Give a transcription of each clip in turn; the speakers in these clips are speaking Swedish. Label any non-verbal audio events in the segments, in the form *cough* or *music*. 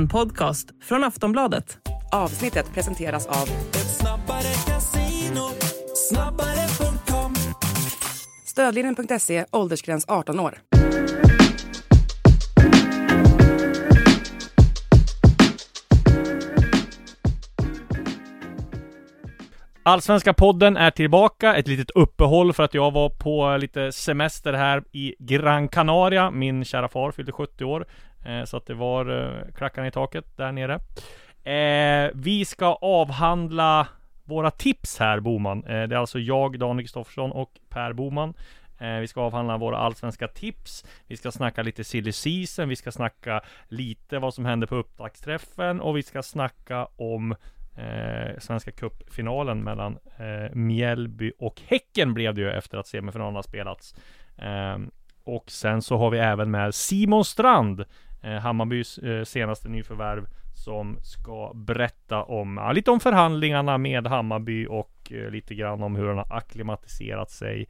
En podcast från Aftonbladet. Avsnittet presenteras av Ett snabbare casino, snabbare.com Stödlinjen.se, åldersgräns 18 år. Allsvenska podden är tillbaka, ett litet uppehåll för att jag var på lite semester här i Gran Canaria. Min kära far fyllde 70 år, Eh, så att det var eh, klackarna i taket där nere. Eh, vi ska avhandla våra tips här Boman. Det är alltså jag, Daniel Kristoffersson och Per Boman. Vi ska avhandla våra allsvenska tips. Vi ska snacka lite silly season. Vi ska snacka lite vad som hände på upptaktsträffen och vi ska snacka om eh, Svenska cupfinalen mellan eh, Mjällby och Häcken blev det ju efter att semifinalen har spelats. Eh, och sen så har vi även med Simon Strand, Eh, Hammarbys eh, senaste nyförvärv, som ska berätta om, lite om förhandlingarna med Hammarby och eh, lite grann om hur han har akklimatiserat sig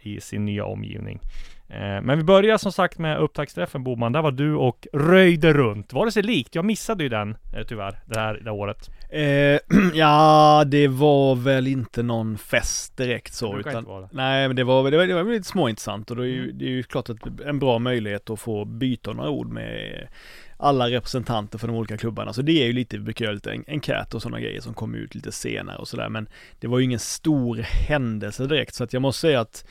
i sin nya omgivning. Eh, Men vi börjar som sagt med upptaktsträffen Boman. Där var du och röjde runt. Var det sig likt? Jag missade ju den eh, tyvärr, det här, det här året. Eh, *clears throat* ja, det var väl inte någon fest direkt så. Utan, nej, men det var, det var, det var lite småintressant och det är, ju, det är ju klart att en bra möjlighet att få byta några ord med alla representanter för de olika klubbarna. Så det är ju lite, brukar göra lite en- enkät och sådana grejer som kommer ut lite senare och sådär. Men det var ju ingen stor händelse direkt så att jag måste säga att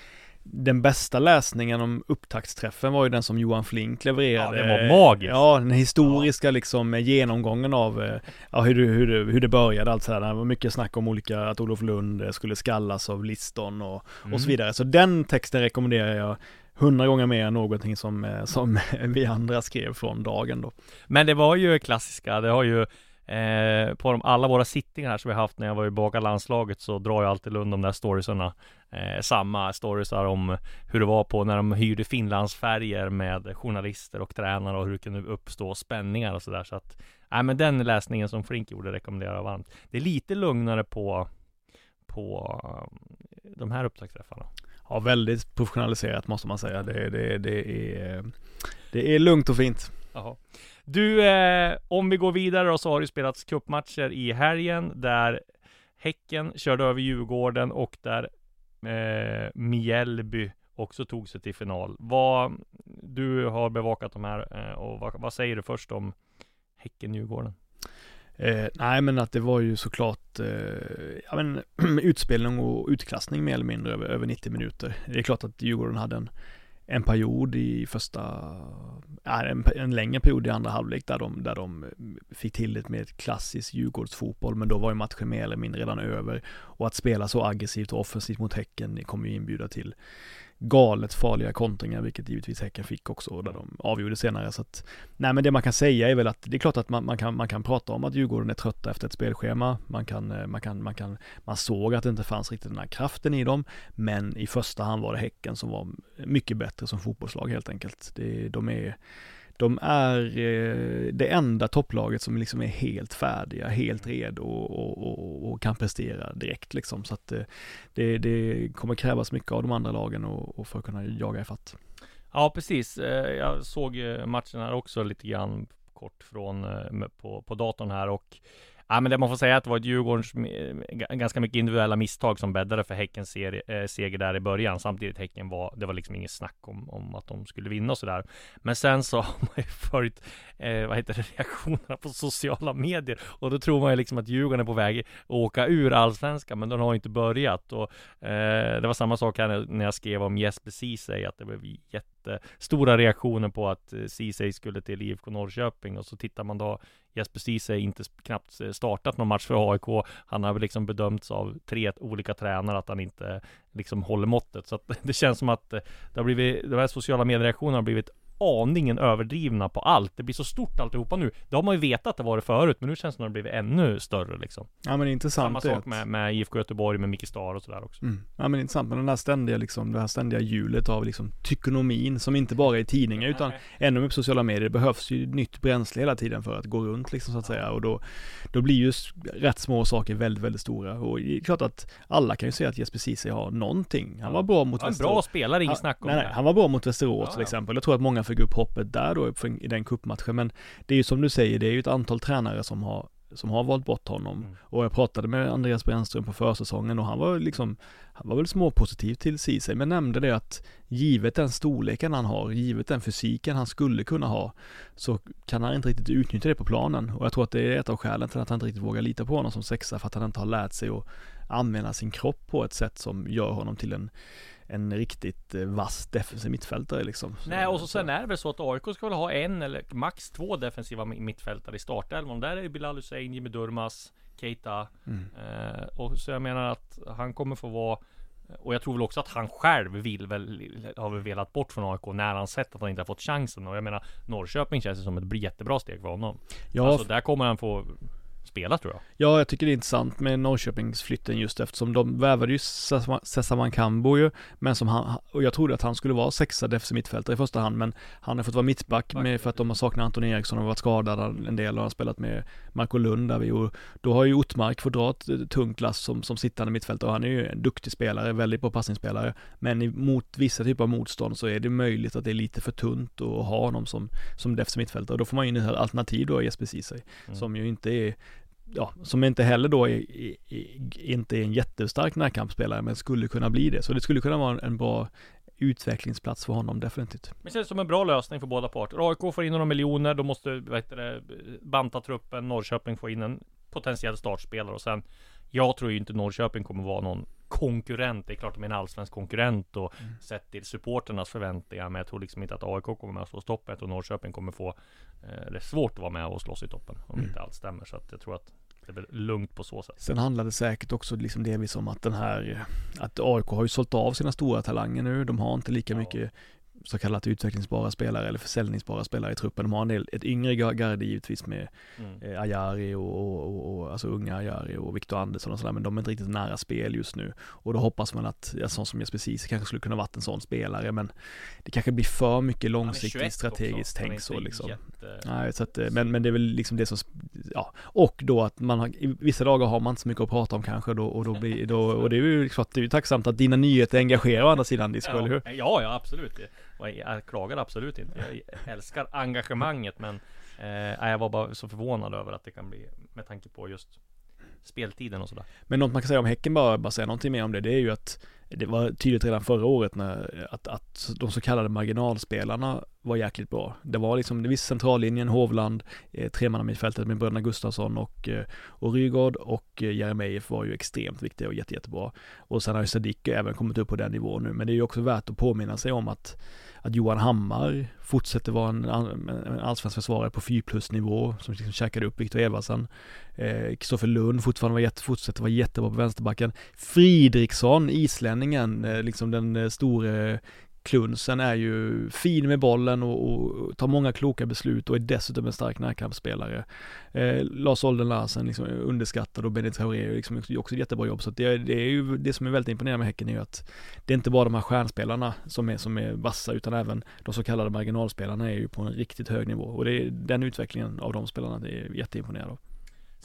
den bästa läsningen om upptaktsträffen var ju den som Johan Flink levererade. Ja, det var magiskt. Ja, den historiska liksom eh, genomgången av eh, ja, hur, det, hur, det, hur det började allt sådär. Det var mycket snack om olika, att Olof Lund eh, skulle skallas av Liston och, och Mm. så vidare. Så den texten rekommenderar jag hundra gånger mer än någonting som, som *laughs* vi andra skrev från dagen då. Men det var ju klassiska, det har ju eh, på de, alla våra sittningar här som vi har haft när jag var i baka landslaget så drar jag alltid Lund de där storiesarna. Eh, samma storiesar om hur det var på när de hyrde Finlandsfärger med journalister och tränare och hur det kunde uppstå spänningar och sådär. Så att, nej men den läsningen som Flink gjorde rekommenderar jag varmt. Det är lite lugnare på, på eh, de här upptaktsträffarna. Ja, väldigt professionaliserat måste man säga. Det, det, det, är, det är lugnt och fint. Jaha. Du, eh, om vi går vidare då så har det spelats cupmatcher i helgen där Häcken körde över Djurgården och där eh, Mjällby också tog sig till final. Vad, du har bevakat de här eh, och vad, vad säger du först om Häcken-Djurgården? Eh, nej men att det var ju såklart eh, ja, men, *clears throat* utspelning och utklassning mer eller mindre över, över 90 minuter. Det är klart att Djurgården hade en, en period i första, en, en längre period i andra halvlek där de, där de fick till det med ett Djurgårdsfotboll men då var ju matchen mer eller mindre redan över. Och att spela så aggressivt och offensivt mot Häcken kommer ju inbjuda till galet farliga kontringar, vilket givetvis Häcken fick också, där de avgjorde senare. Så att, nej men det man kan säga är väl att det är klart att man, man, kan, man kan prata om att Djurgården är trötta efter ett spelschema. Man kan, eh, man kan, man kan, man såg att det inte fanns riktigt den här kraften i dem. Men i första hand var det Häcken som var mycket bättre som fotbollslag helt enkelt. Det, de är de är eh, det enda topplaget som liksom är helt färdiga, helt redo och, och, och, kan prestera direkt liksom. Så att eh, det, det kommer krävas mycket av de andra lagen och, och för att kunna jaga ifatt. Ja precis, eh, jag såg eh, matchen här också lite grann kort från eh, på, på datorn här och Ja men det man får säga att det var ett Djurgårdens eh, ganska mycket individuella misstag som bäddade för Häckens eh, seger där i början. Samtidigt Häcken var, det var liksom inget snack om, om att de skulle vinna och sådär. Men sen så *laughs* har man ju följt, eh, vad heter det, *laughs* reaktionerna på sociala medier. Och då tror man ju liksom att Djurgården är på väg att åka ur allsvenskan, men de har inte börjat. Och eh, det var samma sak här när jag skrev om Jesper Ceesay, att det blev jättestora reaktioner på att eh, Ceesay skulle till IFK Norrköping. Och så tittar man då Jesper Ceesay inte knappt eh, startat någon match för AIK. Han har väl liksom bedömts av tre olika tränare att han inte liksom håller måttet. Så att *laughs* det känns som att eh, det har blivit, de här sociala mediereaktionerna har blivit aningen överdrivna på allt. Det blir så stort alltihopa nu. Det har man ju vetat att det var det förut, men nu känns det som att det blivit ännu större liksom. Ja men intressant Samma sak med, med IFK Göteborg, med Micke Star och sådär också. Mm. Ja men intressant, men den här ständiga liksom, det här ständiga hjulet av liksom tykonomin som inte bara är i tidningar utan ännu mer på sociala medier. Det behövs ju nytt bränsle hela tiden för att gå runt liksom så att säga och då, då blir ju rätt små saker väldigt, väldigt stora och det är klart att alla kan ju säga att Jesper Ceesay har någonting. Han var bra mot Ja, en Västerås. bra spelare, inget Han- snack om nej, det. nej, han var bra mot Västerås Ja, till exempel. Jag tror att många för grupphoppet där då i den kuppmatchen. Men det är ju som du säger, det är ju ett antal tränare som har som har valt bort honom. Mm. Och jag pratade med Andreas Brännström på försäsongen och han var liksom, han var väl småpositiv till Ceesay, men nämnde det att givet den storleken han har, givet den fysiken han skulle kunna ha, så kan han inte riktigt utnyttja det på planen. Och jag tror att det är ett av skälen till att han inte riktigt vågar lita på honom som sexa, för att han inte har lärt sig att använda sin kropp på ett sätt som gör honom till en en riktigt eh, vass defensiv mittfältare liksom. Nej och så sen är det väl så att AIK ska väl ha en eller max två defensiva mi- mittfältare i startelvan. Där är ju Bilal Hussein, Jimmy Durmaz, Keita. Mm. Eh, och så jag menar att han kommer få vara och jag tror väl också att han själv vill väl, har väl velat bort från AIK när han sett att han inte har fått chansen. Och jag menar Norrköping känns det som ett jättebra steg för honom. Ja, Alltså där kommer han få spela tror jag. Ja, jag tycker det är intressant med Norrköpingsflytten just eftersom de värvade ju Sessaman Kambo ju, men som han, och jag trodde att han skulle vara sexa defensiv mittfältare i första hand, men han har fått vara mittback med, för att de har saknat Anton Eriksson och varit skadad en del och har spelat med Marco Lund där vi, och då har ju Ottmark fått dra ett tungt lass som, som sittande mittfältare och han är ju en duktig spelare, väldigt bra passningsspelare, men mot vissa typer av motstånd så är det möjligt att det är lite för tunt att ha honom som, som defensiv mittfältare och då får man ju in ett alternativ då i Jesper Ceesay, Mm. som ju inte är ja, som inte heller då är, är, är, inte är en jättestark närkampsspelare men skulle kunna bli det. Så det skulle kunna vara en, en bra utvecklingsplats för honom definitivt. Men det känns som en bra lösning för båda parter. AIK får in några miljoner, då måste vad heter det, banta truppen. Norrköping får in en potentiell startspelare och sen Jag tror ju inte Norrköping kommer vara någon konkurrent. Det är klart de är en allsvensk konkurrent och Mm. sett till supporternas förväntningar. Men jag tror liksom inte att AIK kommer med och slå toppen. och Norrköping kommer få eh, det svårt att vara med och slåss i toppen. Om Mm. inte allt stämmer. Så att jag tror att det är väl lugnt på så sätt. Sen handlar det säkert också liksom delvis om att den här, att AIK har ju sålt av sina stora talanger nu. De har inte lika Ja. mycket så kallat utvecklingsbara spelare eller försäljningsbara spelare i truppen. De har en del, ett yngre garde givetvis med Mm. eh, Ajari och, och, och, och alltså unga Ajari och Viktor Andersson och sådär, men de är inte riktigt nära spel just nu. Och då hoppas man att, ja, sån som Jesper Ceesay kanske skulle kunna varit en sån spelare, men det kanske blir för mycket Han är 21 långsiktigt strategiskt tänk så liksom. jätte- Nej, så att, eh, men, men det är väl liksom det som, ja, och då att man har, vissa dagar har man inte så mycket att prata om kanske då, och då blir, då, och det är ju klart, det är ju tacksamt att dina nyheter engagerar å andra sidan Disco, eller hur? Ja, ja, ja absolut. Jag klagar absolut inte. Jag älskar engagemanget men eh, jag var bara så förvånad över att det kan bli med tanke på just speltiden och sådär. Men något man kan säga om Häcken bara, bara säga någonting mer om det, det är ju att det var tydligt redan förra året när, att, att de så kallade marginalspelarna var jäkligt bra. Det var liksom, det visst centrallinjen, Hovland, eh, tremannamittfältet med bröderna Gustafsson och, eh, och Rygaard och eh, Jeremejeff var ju extremt viktiga och jätte, jättebra. Och sen har ju Sadiq även kommit upp på den nivån nu, men det är ju också värt att påminna sig om att att Johan Hammar fortsätter vara en, en allsvensk försvarare på 4 plus nivå som liksom käkade upp Viktor Edvardsen. Eh, Kristoffer Lund fortfarande var jätte, fortsätter vara jättebra på vänsterbacken. Fridriksson, islänningen, eh, liksom den eh, store Klunsen är ju fin med bollen och, och tar många kloka beslut och är dessutom en stark närkampsspelare. Eh, Lars Olden Larsen liksom är underskattad och Benny Traoré är liksom också ett jättebra jobb. Så det, det är ju det som är väldigt imponerande med Häcken är ju att det är inte bara de här stjärnspelarna som är, som är vassa utan även de så kallade marginalspelarna är ju på en riktigt hög nivå och det är den utvecklingen av de spelarna det är jätteimponerande. av.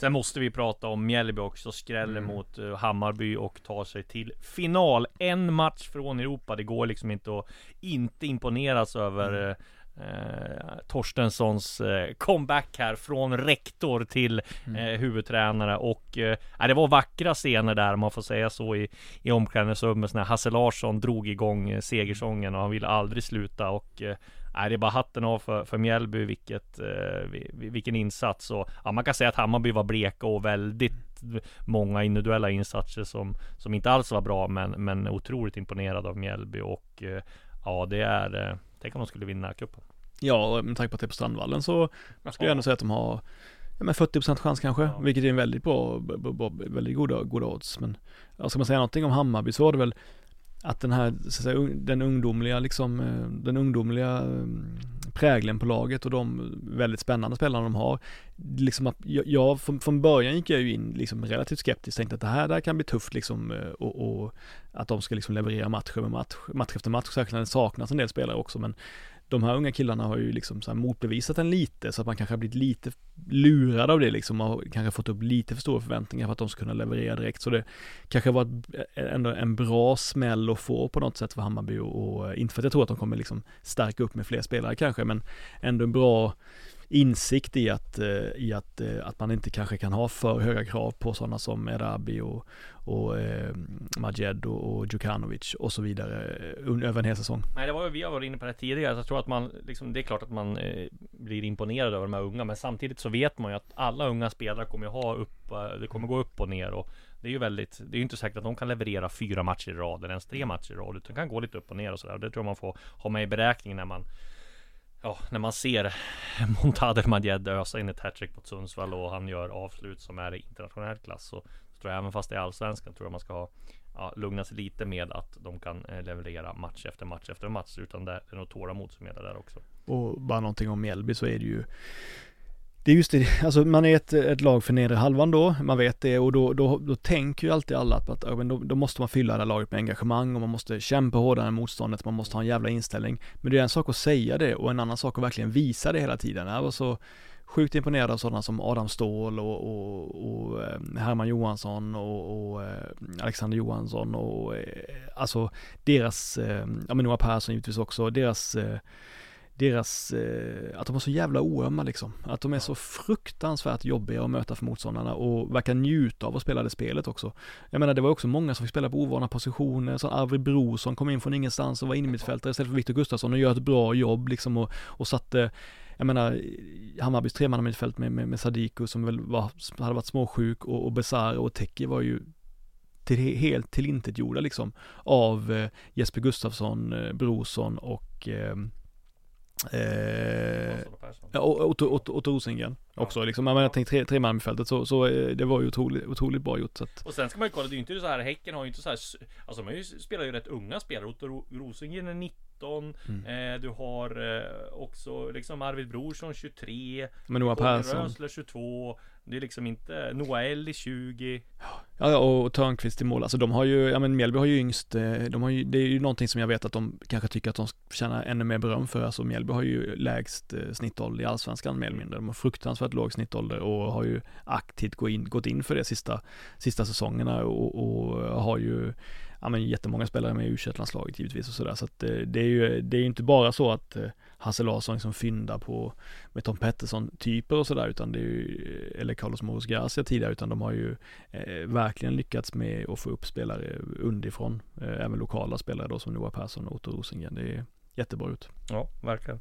Sen måste vi prata om Mjällby också, skräller Mm. mot uh, Hammarby och tar sig till final. En match från Europa, det går liksom inte att inte imponeras över Mm. eh, Torstenssons eh, comeback här från rektor till Mm. eh, huvudtränare och eh, det var vackra scener där om man får säga så i, i omklädningsrummet när Hasse Larsson drog igång eh, segersången och han ville aldrig sluta och eh, Nej, det är bara hatten av för, för Mjällby, vilket, eh, vi- vi- vilken insats och ja, man kan säga att Hammarby var bleka och väldigt många individuella insatser som, som inte alls var bra men, men otroligt imponerad av Mjällby och eh, ja, det är, eh, tänk om de skulle vinna cupen. Ja, och med tanke på att det är på Strandvallen så skulle jag ändå säga att de har ja, men 40% chans kanske, Ja. vilket är en väldigt bra, bra, bra väldigt goda, goda odds. Men ja, ska man säga någonting om Hammarby så var det väl att den här, så att säga, den ungdomliga liksom, eh, den ungdomliga mm, prägeln på laget och de väldigt spännande spelarna de har. Liksom att jag, jag från, från början gick jag ju in liksom relativt skeptiskt, tänkte att det här där kan bli tufft liksom eh, och, och att de ska liksom leverera match med match, match efter match, särskilt när det saknas en del spelare också men de här unga killarna har ju liksom så här motbevisat en lite så att man kanske har blivit lite lurad av det liksom och kanske fått upp lite för stora förväntningar för att de ska kunna leverera direkt. Så det kanske var ändå en bra smäll att få på något sätt för Hammarby och, och inte för att jag tror att de kommer liksom stärka upp med fler spelare kanske, men ändå en bra insikt i att, eh, i att, eh, att man inte kanske kan ha för höga krav på sådana som Erabi och, och eh, Majed och, och Djukanovic och så vidare eh, över en hel säsong. Nej det var ju, vi har varit inne på det tidigare, jag tror att man liksom, det är klart att man eh, blir imponerad över de här unga, men samtidigt så vet man ju att alla unga spelare kommer ju ha upp, det kommer gå upp och ner och det är ju väldigt, det är ju inte säkert att de kan leverera fyra matcher i rad eller ens tre matcher i rad, utan kan gå lite upp och ner och sådär. Det tror jag man får ha med i beräkningen när man Ja, när man ser *laughs* Montader Madjed ösa in ett hattrick mot Sundsvall och han gör avslut som är i internationell klass så, så tror jag även fast det är allsvenskan tror jag man ska ha ja, lugna sig lite med att de kan eh, leverera match efter match efter match utan det är nog tålamod som gäller där också. Och bara någonting om Mjällby så är det ju det är just det, *laughs* alltså man är ett, ett lag för nedre halvan då, man vet det och då, då, då tänker ju alltid alla att, att då, då måste man fylla det här laget med engagemang och man måste kämpa hårdare än motståndet, man måste ha en jävla inställning. Men det är en sak att säga det och en annan sak att verkligen visa det hela tiden. Jag var så sjukt imponerad av sådana som Adam Ståhl och, och, och eh, Herman Johansson och, och eh, Alexander Johansson och eh, alltså deras, ja men Noah Persson givetvis också, deras deras, eh, att de var så jävla oömma liksom. Att de är så fruktansvärt jobbiga att möta för motståndarna och verkar njuta av att spela det spelet också. Jag menar det var också många som fick spela på ovana positioner, som Arvid Brorsson kom in från ingenstans och var innermittfältare istället för Viktor Gustafsson och gör ett bra jobb liksom och, och satte jag menar, Hammarbys tremannamittfält med, med, med Sadiku som väl var, hade varit småsjuk och, och Besara och Teki var ju till, helt tillintetgjorda liksom av eh, Jesper Gustafsson, eh, Brorsson och eh, Eh, ja, Otto, Otto, Otto Rosengren också liksom. Men jag tänkte tre, tre man i fältet så, så eh, det var ju otroligt, otroligt bra gjort. Så att... Och sen ska man ju kolla, det är ju inte så här, Häcken har ju inte så här, alltså de spelar ju rätt unga spelare. Otto Rosengren är 19, mm. eh, du har eh, också liksom Arvid Brorsson 23, Men Noah Persson Rösler 22, det är liksom inte Noel i 20 Ja, och Törnqvist i mål. Alltså de har ju, ja men Mjällby har ju yngst, eh, de har ju, det är ju någonting som jag vet att de kanske tycker att de tjänar ännu mer beröm för. Alltså Mjällby har ju lägst eh, snittålder i allsvenskan mer eller mindre. De har fruktansvärt låg snittålder och har ju aktivt gått in, gått in för det sista, sista säsongerna och, och har ju ja men jättemånga spelare med i u landslaget givetvis och sådär. Så att det, det är ju, det är ju inte bara så att eh, Hasse Larsson liksom fyndar på med Tom Pettersson typer och sådär utan det är ju, eh, eller Carlos Moros Garcia tidigare utan de har ju eh, verkligen lyckats med att få upp spelare underifrån, eh, även lokala spelare då som Noah Persson och Otto Rosengren. Det är jättebra ut. Ja, verkligen.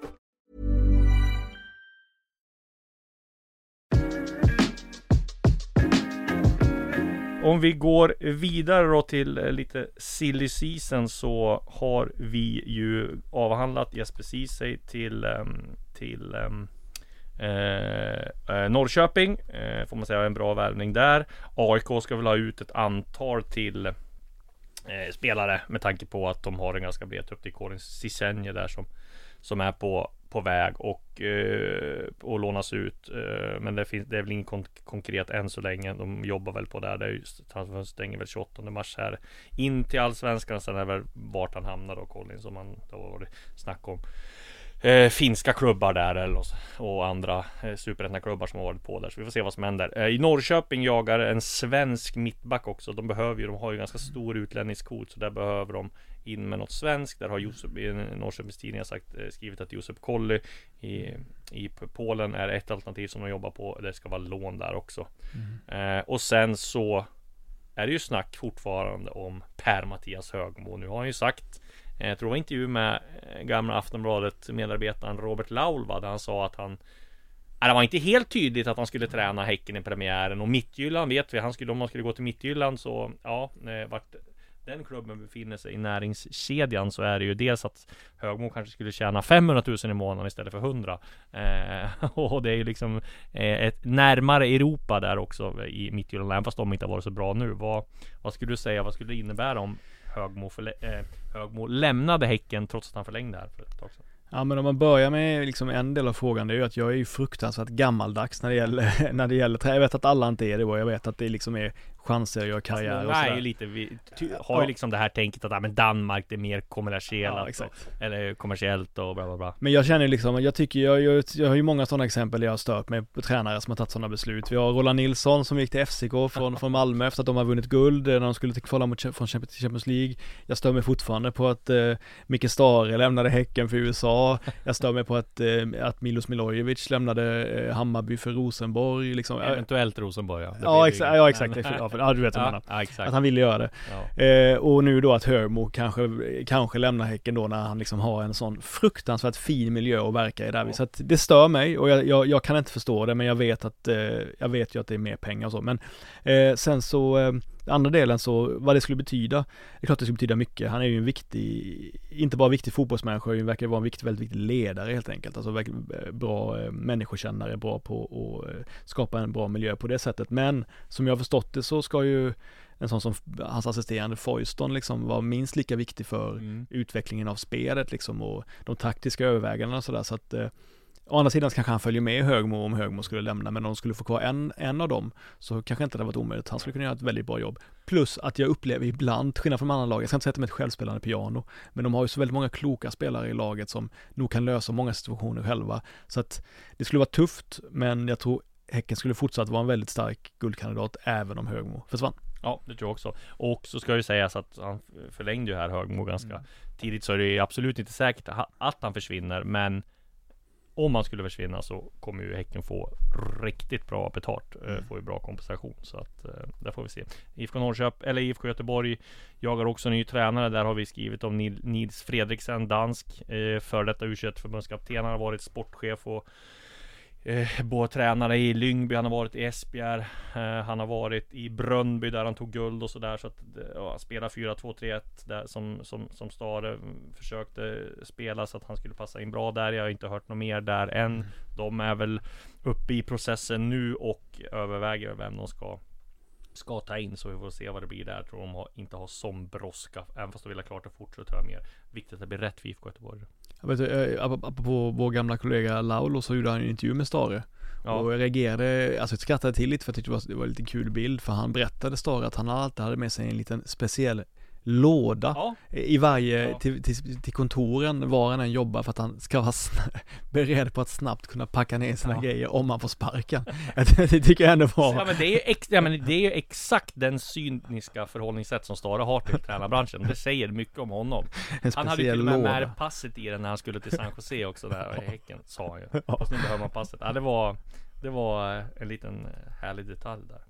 Om vi går vidare då till eh, lite silly season så har vi ju avhandlat Jesper Ceesay till, ehm, till ehm, eh, eh, Norrköping. Eh, får man säga en bra värvning där. AIK ska väl ha ut ett antal till eh, spelare med tanke på att de har en ganska bred trupp. Det är Colin Cisenje där som, som är på på väg och, eh, och lånas ut. Eh, men det, finns, det är väl inget konkret än så länge. De jobbar väl på det. det är stänger väl 28 mars här in till allsvenskan. Sen är det väl vart han hamnar då, Colin, som man då har varit snack om. Eh, finska klubbar där eller, och andra eh, superettan-klubbar som har varit på där. Så vi får se vad som händer. Eh, I Norrköping jagar en svensk mittback också. De behöver ju, de har ju ganska stor utlänningskvot så där behöver de in med något svenskt. Där har Josef i Norrköpings Tidning sagt, eh, skrivit att Josef Kolly i, i Polen är ett alternativ som de jobbar på. Det ska vara lån där också. Mm. Eh, och sen så är det ju snack fortfarande om Per-Mattias Högmo. Nu har han ju sagt Eh, jag tror det var en intervju med eh, gamla Aftonbladet medarbetaren Robert Laulva där han sa att han Ja, Det var inte helt tydligt att han skulle träna Häcken i premiären. Och Mittjylland vet vi, han skulle, om man skulle gå till Mittjylland så ja, eh, vart den klubben befinner sig i näringskedjan så är det ju dels att Högmo kanske skulle tjäna 500 000 i månaden istället för 100 eh, *laughs* Och det är ju liksom eh, ett närmare Europa där också i Mittjylland även fast de inte har varit så bra nu. Vad, vad skulle du säga, vad skulle det innebära om Högmo, förlä- eh, Högmo lämnade Häcken trots att han förlängde här för ett tag sedan? Ja men om man börjar med liksom en del av frågan, det är ju att jag är ju fruktansvärt gammaldags när det gäller, *laughs* när det gäller trä. Jag vet att alla inte är det och jag vet att det liksom är chanser att göra karriär och Många är ju lite, vi har ju liksom det här tänket att ja, men Danmark det är mer kommersiellt Ja, och, exakt. Eller kommersiellt och bla bla bla Men jag känner liksom, jag tycker, jag, jag, jag har ju många sådana exempel där jag har stört mig på tränare som har tagit sådana beslut. Vi har Roland Nilsson som gick till FCK från, från Malmö efter att de har vunnit guld, eh, när de skulle kvala mot från Champions League. Jag stör mig fortfarande på att eh, Micke Stare lämnade Häcken för USA. Jag stör mig på att, eh, att Milos Milojevic lämnade eh, Hammarby för Rosenborg liksom. Eventuellt Rosenborg ja. Ja, exa- det ju. ja exakt, Men- det för- ja, för- du vet vad jag ja, menar. ja, exakt. Att han ville göra det. Ja. Eh, och nu då att Hörmo kanske, kanske lämnar Häcken då när han liksom har en sån fruktansvärt fin miljö att verka i där. Ja. Så att det stör mig och jag, jag, jag kan inte förstå det men jag vet att, eh, jag vet ju att det är mer pengar och så. Men eh, sen så, eh, andra delen så, vad det skulle betyda, det är klart det skulle betyda mycket. Han är ju en viktig, inte bara viktig fotbollsmänniska, han verkar vara en viktig, väldigt viktig ledare helt enkelt. Alltså eh, bra eh, människokännare, bra på att eh, skapa en bra miljö på det sättet. Men som jag har förstått det så ska ju en sån som hans assisterande Foyston liksom var minst lika viktig för Mm. utvecklingen av spelet liksom och de taktiska övervägandena och sådär så att Å andra sidan kanske han följer med Högmo om Högmo skulle lämna men om de skulle få kvar en, en av dem så kanske inte det varit omöjligt. Han skulle kunna göra ett väldigt bra jobb. Plus att jag upplever ibland, skillnad från andra lagen, jag ska inte säga att de är ett självspelande piano, men de har ju så väldigt många kloka spelare i laget som nog kan lösa många situationer själva. Så att det skulle vara tufft, men jag tror Häcken skulle fortsatt vara en väldigt stark guldkandidat även om Högmo försvann. Ja, det tror jag också. Och så ska ju sägas att han förlängde ju här Högmo ganska Mm. tidigt, så är det ju absolut inte säkert att han försvinner, men om han skulle försvinna så kommer ju Häcken få riktigt bra betalt, eh, Mm. får ju bra kompensation, så att eh, där får vi se. IFK Norrköping, eller IFK Göteborg jagar också ny tränare, där har vi skrivit om Nil- Nils Fredriksen, dansk, eh, för detta U21 förbundskapten, han har varit sportchef och Eh, både tränare i Lyngby, han har varit i Esbjerg eh, Han har varit i Brönnby där han tog guld och sådär så att eh, ja, han spelar 4-2-3-1 där som, som, som Stare mm, försökte spela så att han skulle passa in bra där. Jag har inte hört något mer där än. De är väl uppe i processen nu och överväger vem de ska Ska ta in så vi får se vad det blir där. Jag tror de har, inte har sån brådska. Även fast de vill ha klart det fort så tror jag mer Viktigt att det blir rätt för IFK Göteborg. Jag vet, eh, ap- apropå vår gamla kollega Laulo så gjorde han en intervju med Stare. Ja, Och jag reagerade, alltså jag skrattade till lite för att jag tyckte det var, det var en lite kul bild. För han berättade Stare att han alltid hade med sig en liten speciell låda ja i varje, Ja. till, till, till kontoren var han än jobbar för att han ska vara *laughs* beredd på att snabbt kunna packa ner sina Ja. grejer om han får sparken. *laughs* det tycker jag ändå Ja var, men det är ju ex- ja, men det är ju exakt den cyniska förhållningssätt som Stare har till tränarbranschen. Det säger mycket om honom. Han hade ju till och med låda. med passet i den när han skulle till San Jose också där i Häcken, sa han ju. *laughs* Ja. Så nu behöver man passet. Ja det var, det var en liten härlig detalj där.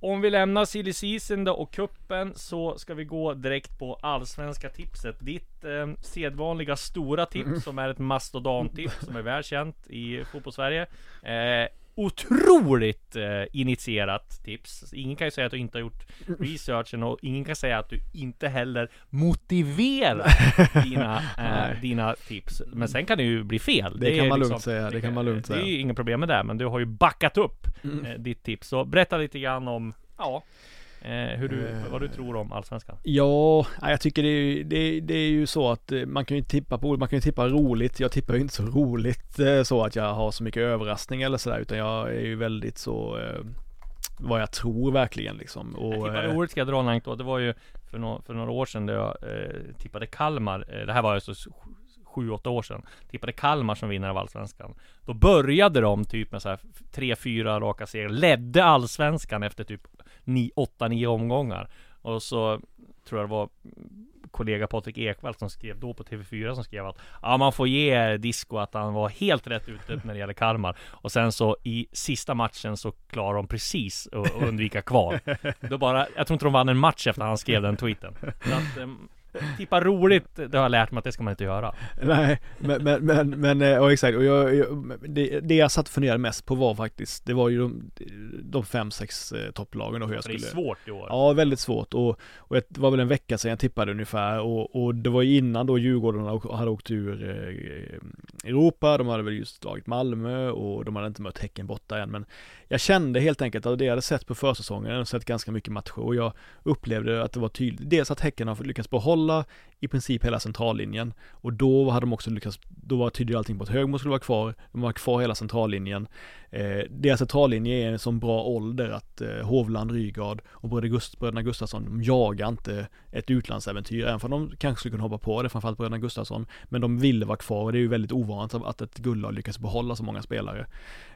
Om vi lämnar silly season då och kuppen så ska vi gå direkt på allsvenska tipset. Ditt eh, sedvanliga stora tips som är ett mastodontips som är välkänt i fotbollssverige. Eh, otroligt eh, initierat tips. Ingen kan ju säga att du inte har gjort researchen och ingen kan säga att du inte heller motiverar *laughs* dina, eh, dina tips. Men sen kan det ju bli fel. Det kan är man lugnt säga, det kan man lugnt Det är säga. ju inga problem med det, men du har ju backat upp Mm. eh, ditt tips. Så berätta lite grann om, ja, hur du, Eh. vad du tror om Allsvenskan. Ja, jag tycker det är, ju- det, det är ju så att eh, man kan ju tippa på, man kan ju tippa roligt. Jag tippar ju inte så roligt eh, så att jag har så mycket överraskning eller sådär, utan jag är ju väldigt så eh, vad jag tror verkligen liksom. Jag Och, tippade eh, året ska jag dra en anekdot. Det var ju för, nå- för några år sedan där jag eh, tippade Kalmar. Eh, det här var alltså s- sju, åtta år sedan. Tippade Kalmar som vinnare av Allsvenskan. Då började de typ med så här tre, fyra raka segrar. Ledde Allsvenskan efter typ ni, åtta, nio omgångar. Och så tror jag det var kollega Patrik Ekwall som skrev då på TV4 som skrev att ja, man får ge Disco att han var helt rätt ute när det gäller Kalmar. Och sen så i sista matchen så klarar de precis att att undvika kval. *laughs* Då bara, jag tror inte de vann en match efter han skrev den tweeten. Så att, ehm, tippa roligt, det har jag lärt mig att det ska man inte göra. Nej, men, men, men, men eh, ja, exakt. Och jag, jag, det, det jag satt och funderade mest på var faktiskt, det var ju de, de fem, sex eh, topplagen och hur jag För det skulle är svårt i år. Ja, väldigt svårt och, och det var väl en vecka sedan jag tippade ungefär och, och det var ju innan då Djurgården hade åkt ur eh, Europa, de hade väl just slagit Malmö och de hade inte mött Häcken borta än men jag kände helt enkelt att det jag hade sett på försäsongen, jag hade sett ganska mycket matcher och jag upplevde att det var tydligt, dels att Häcken har lyckats behålla alla i princip hela centrallinjen och då hade de också lyckats, då var tydligt allting på att Högmo skulle vara kvar, de var kvar hela centrallinjen. Eh, deras centrallinje är en sån bra ålder att eh, Hovland, Rygaard och bröder Gust, bröderna Gustafsson, de jagar inte ett utlandsäventyr, även om de kanske skulle kunna hoppa på det, framförallt bröderna Gustafsson, men de ville vara kvar och det är ju väldigt ovanligt att ett guldlag lyckas behålla så många spelare.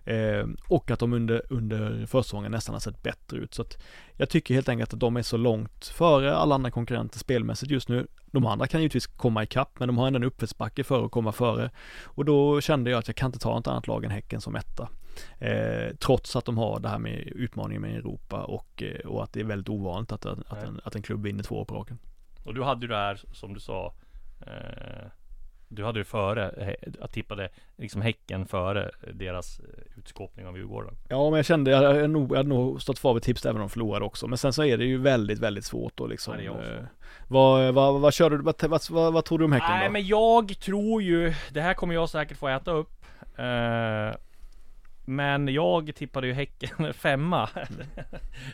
Eh, och att de under, under försäsongen nästan har sett bättre ut. Så att jag tycker helt enkelt att de är så långt före alla andra konkurrenter spelmässigt just nu. De andra kan givetvis komma ikapp, men de har ändå en uppförsbacke för att komma före. Och då kände jag att jag kan inte ta ett annat lag än Häcken som etta. Eh, trots att de har det här med utmaningen med Europa och, eh, och att det är väldigt ovanligt att, att, en, att en klubb vinner två år på raken. Och du hade ju det här som du sa eh, Du hade ju före, jag tippade liksom Häcken före deras eh, utskåpning av Djurgården. Ja men jag kände, jag hade nog, jag hade nog stått kvar vid tips även om de förlorade också. Men sen så är det ju väldigt, väldigt svårt då liksom Ja, eh, vad, vad, vad kör du, vad, vad, vad, vad tror du om Häcken Nej då? men jag tror ju, det här kommer jag säkert få äta upp eh, Men jag tippade ju Häcken *laughs* femma.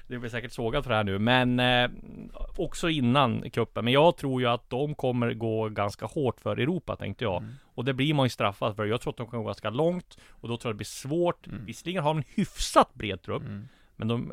Det blir säkert sågat för det här nu men eh, Också innan kuppen Men jag tror ju att de kommer gå ganska hårt för Europa tänkte jag. Och det blir man ju straffad för. Jag tror att de kommer gå ganska långt Och då tror jag det blir svårt. Visserligen har de en hyfsat bred trupp Men de,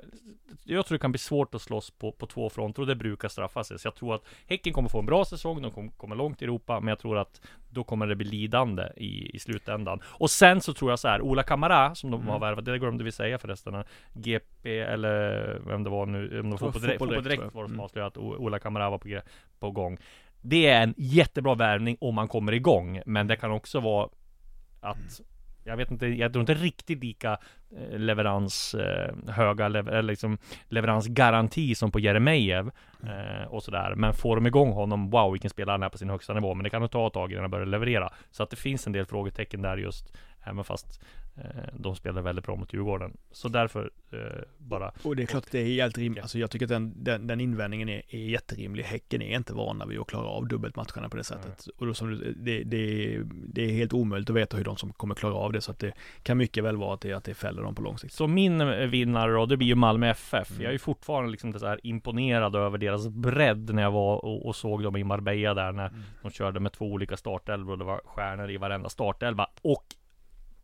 jag tror det kan bli svårt att slåss på, på två fronter och det brukar straffa sig. Så jag tror att Häcken kommer få en bra säsong, de kommer komma långt i Europa, men jag tror att då kommer det bli lidande i, i slutändan. Och sen så tror jag så här, Ola Kamara, som de har värvat, det glömde vi säga förresten, GP eller vem det var nu, om de får på direkt, Fotboll Direkt, direkt var det som Mm. avslöjade att Ola Kamara var på, på gång. Det är en jättebra värvning om man kommer igång, men det kan också vara att jag vet inte, jag tror inte riktigt lika eh, leverans, eh, höga lever, eller liksom leveransgaranti som på Jeremejeff eh, och sådär. Men får de igång honom, wow vilken spelare han är på sin högsta nivå. Men det kan nog ta ett tag innan han börjar leverera. Så att det finns en del frågetecken där just, även fast eh, de spelar väldigt bra mot Djurgården. Så därför eh, bara Och det är klart att det är helt rimligt, alltså jag tycker att den, den, den invändningen är, är jätterimlig. Häcken är inte vana vid att klara av dubbeltmatcherna på det sättet. Och då som du, det, det, det är helt omöjligt att veta hur de som kommer klara av det, så att det kan mycket väl vara att det, att det fäller dem på lång sikt. Så min eh, vinnare då, det blir ju Malmö FF. Jag är ju fortfarande liksom så här imponerad över deras bredd när jag var och, och såg dem i Marbella där när de körde med två olika startelvor och det var stjärnor i varenda startelva. Och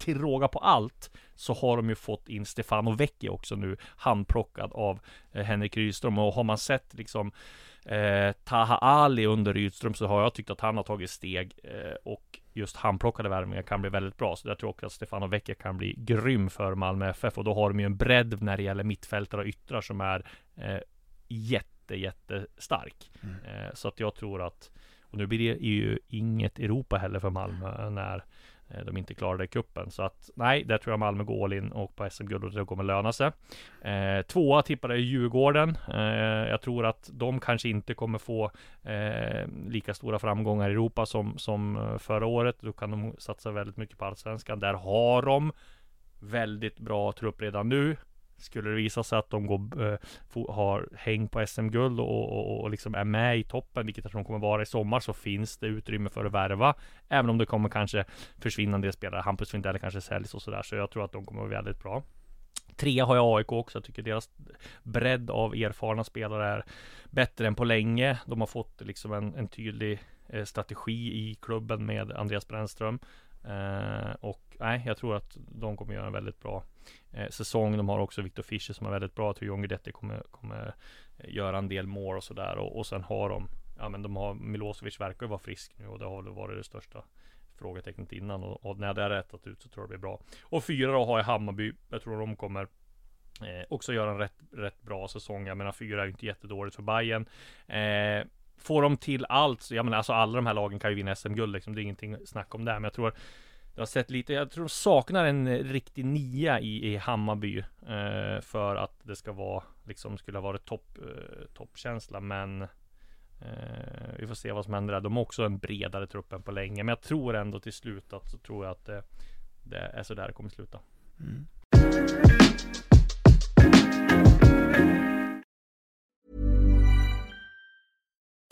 till råga på allt så har de ju fått in Stefano Vecchi också nu handplockad av eh, Henrik Rydström och har man sett liksom eh, Taha Ali under Rydström så har jag tyckt att han har tagit steg eh, och just handplockade värvningar kan bli väldigt bra. Så jag tror också att Stefano Vecchia kan bli grym för Malmö FF och då har de ju en bredd när det gäller mittfältare och yttrar som är eh, jätte, jättestark. Eh, så att jag tror att och nu blir det ju inget Europa heller för Malmö när Eh, de inte klarade kuppen Så att nej, där tror jag Malmö går all in och på SM-guld och det kommer löna sig. Eh, tvåa tippade jag Djurgården. Eh, jag tror att de kanske inte kommer få eh, lika stora framgångar i Europa som, som eh, förra året. Då kan de satsa väldigt mycket på Allsvenskan. Där har de väldigt bra trupp redan nu. Skulle det visa sig att de går, eh, har häng på SM-guld och, och, och liksom är med i toppen, vilket jag tror de kommer vara i sommar, så finns det utrymme för att värva. Även om det kommer kanske försvinna en del spelare. Hampus Findell kanske säljs och sådär. Så jag tror att de kommer vara väldigt bra. Trea har jag AIK också. Jag tycker deras bredd av erfarna spelare är bättre än på länge. De har fått liksom en, en tydlig eh, strategi i klubben med Andreas Brännström. Eh, och nej, jag tror att de kommer göra en väldigt bra eh, säsong. De har också Viktor Fischer som är väldigt bra. Jag tror John Guidetti kommer, kommer eh, göra en del mål och sådär. Och, och sen har de, ja men de har Milosevic verkar ju vara frisk nu och det har väl varit det största frågetecknet innan och, och när det är rättat ut så tror jag det blir bra. Och fyra då har jag Hammarby. Jag tror de kommer eh, också göra en rätt, rätt bra säsong. Jag menar fyra är ju inte jättedåligt för Bayern. Eh, får de till allt, jag menar alltså alla de här lagen kan ju vinna SM-guld liksom. Det är ingenting snack om det. Men jag tror jag har sett lite, jag tror de saknar en eh, riktig nia i, i Hammarby eh, För att det ska vara, liksom skulle ha varit topp, eh, toppkänsla Men Eh, vi får se vad som händer där. De har också en bredare trupp än på länge. Men jag tror ändå till slut att så tror jag att det, det är så där det kommer sluta. Mm.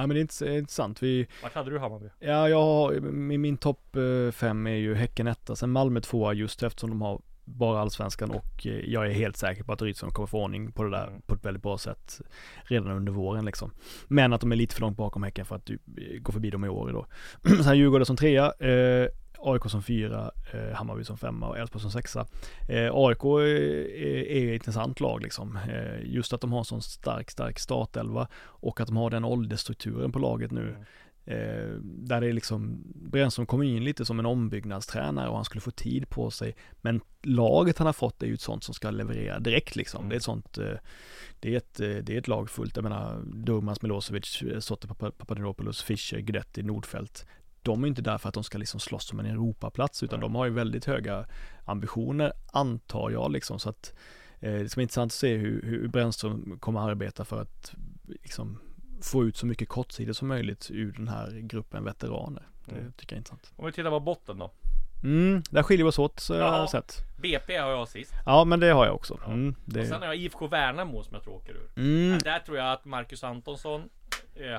Ja men det är intressant. Vi, Vart hade du Hammarby? ja jag har, min, min topp eh, fem är ju Häcken etta, sen Malmö tvåa just eftersom de har bara allsvenskan och eh, jag är helt säker på att Rydström kommer få ordning på det där Mm. på ett väldigt bra sätt redan under våren liksom. Men att de är lite för långt bakom Häcken för att typ, eh, gå förbi dem i år då. *clears throat* sen Djurgården som trea, eh, AIK som fyra, eh, Hammarby som femma och Elfsborg som sexa. Eh, AIK är, är ett intressant lag liksom. Eh, just att de har en sån stark, stark startelva och att de har den åldersstrukturen på laget nu. Eh, där det är liksom, Brännström kommer in lite som en ombyggnadstränare och han skulle få tid på sig. Men laget han har fått är ju ett sånt som ska leverera direkt liksom. Det är ett sånt, eh, det är ett, eh, det är ett lag fullt. Jag menar, Durmaz, Milosevic, eh, Sotte Papa- Papadopoulos, Fischer, Guidetti, Nordfeldt. De är inte där för att de ska liksom slåss om en Europaplats utan de har ju väldigt höga ambitioner antar jag liksom så att eh, det ska bli intressant att se hur, hur Brännström kommer att arbeta för att liksom få ut så mycket kortsidor som möjligt ur den här gruppen veteraner. Det Mm. tycker jag är intressant. Om vi tittar på botten då. Mm, där skiljer vi oss åt så jag Ja. har sett. BP har jag sist. Ja men det har jag också. Mm, Och sen det, har jag IFK Värnamo som jag tror åker ur. mm, Där tror jag att Marcus Antonsson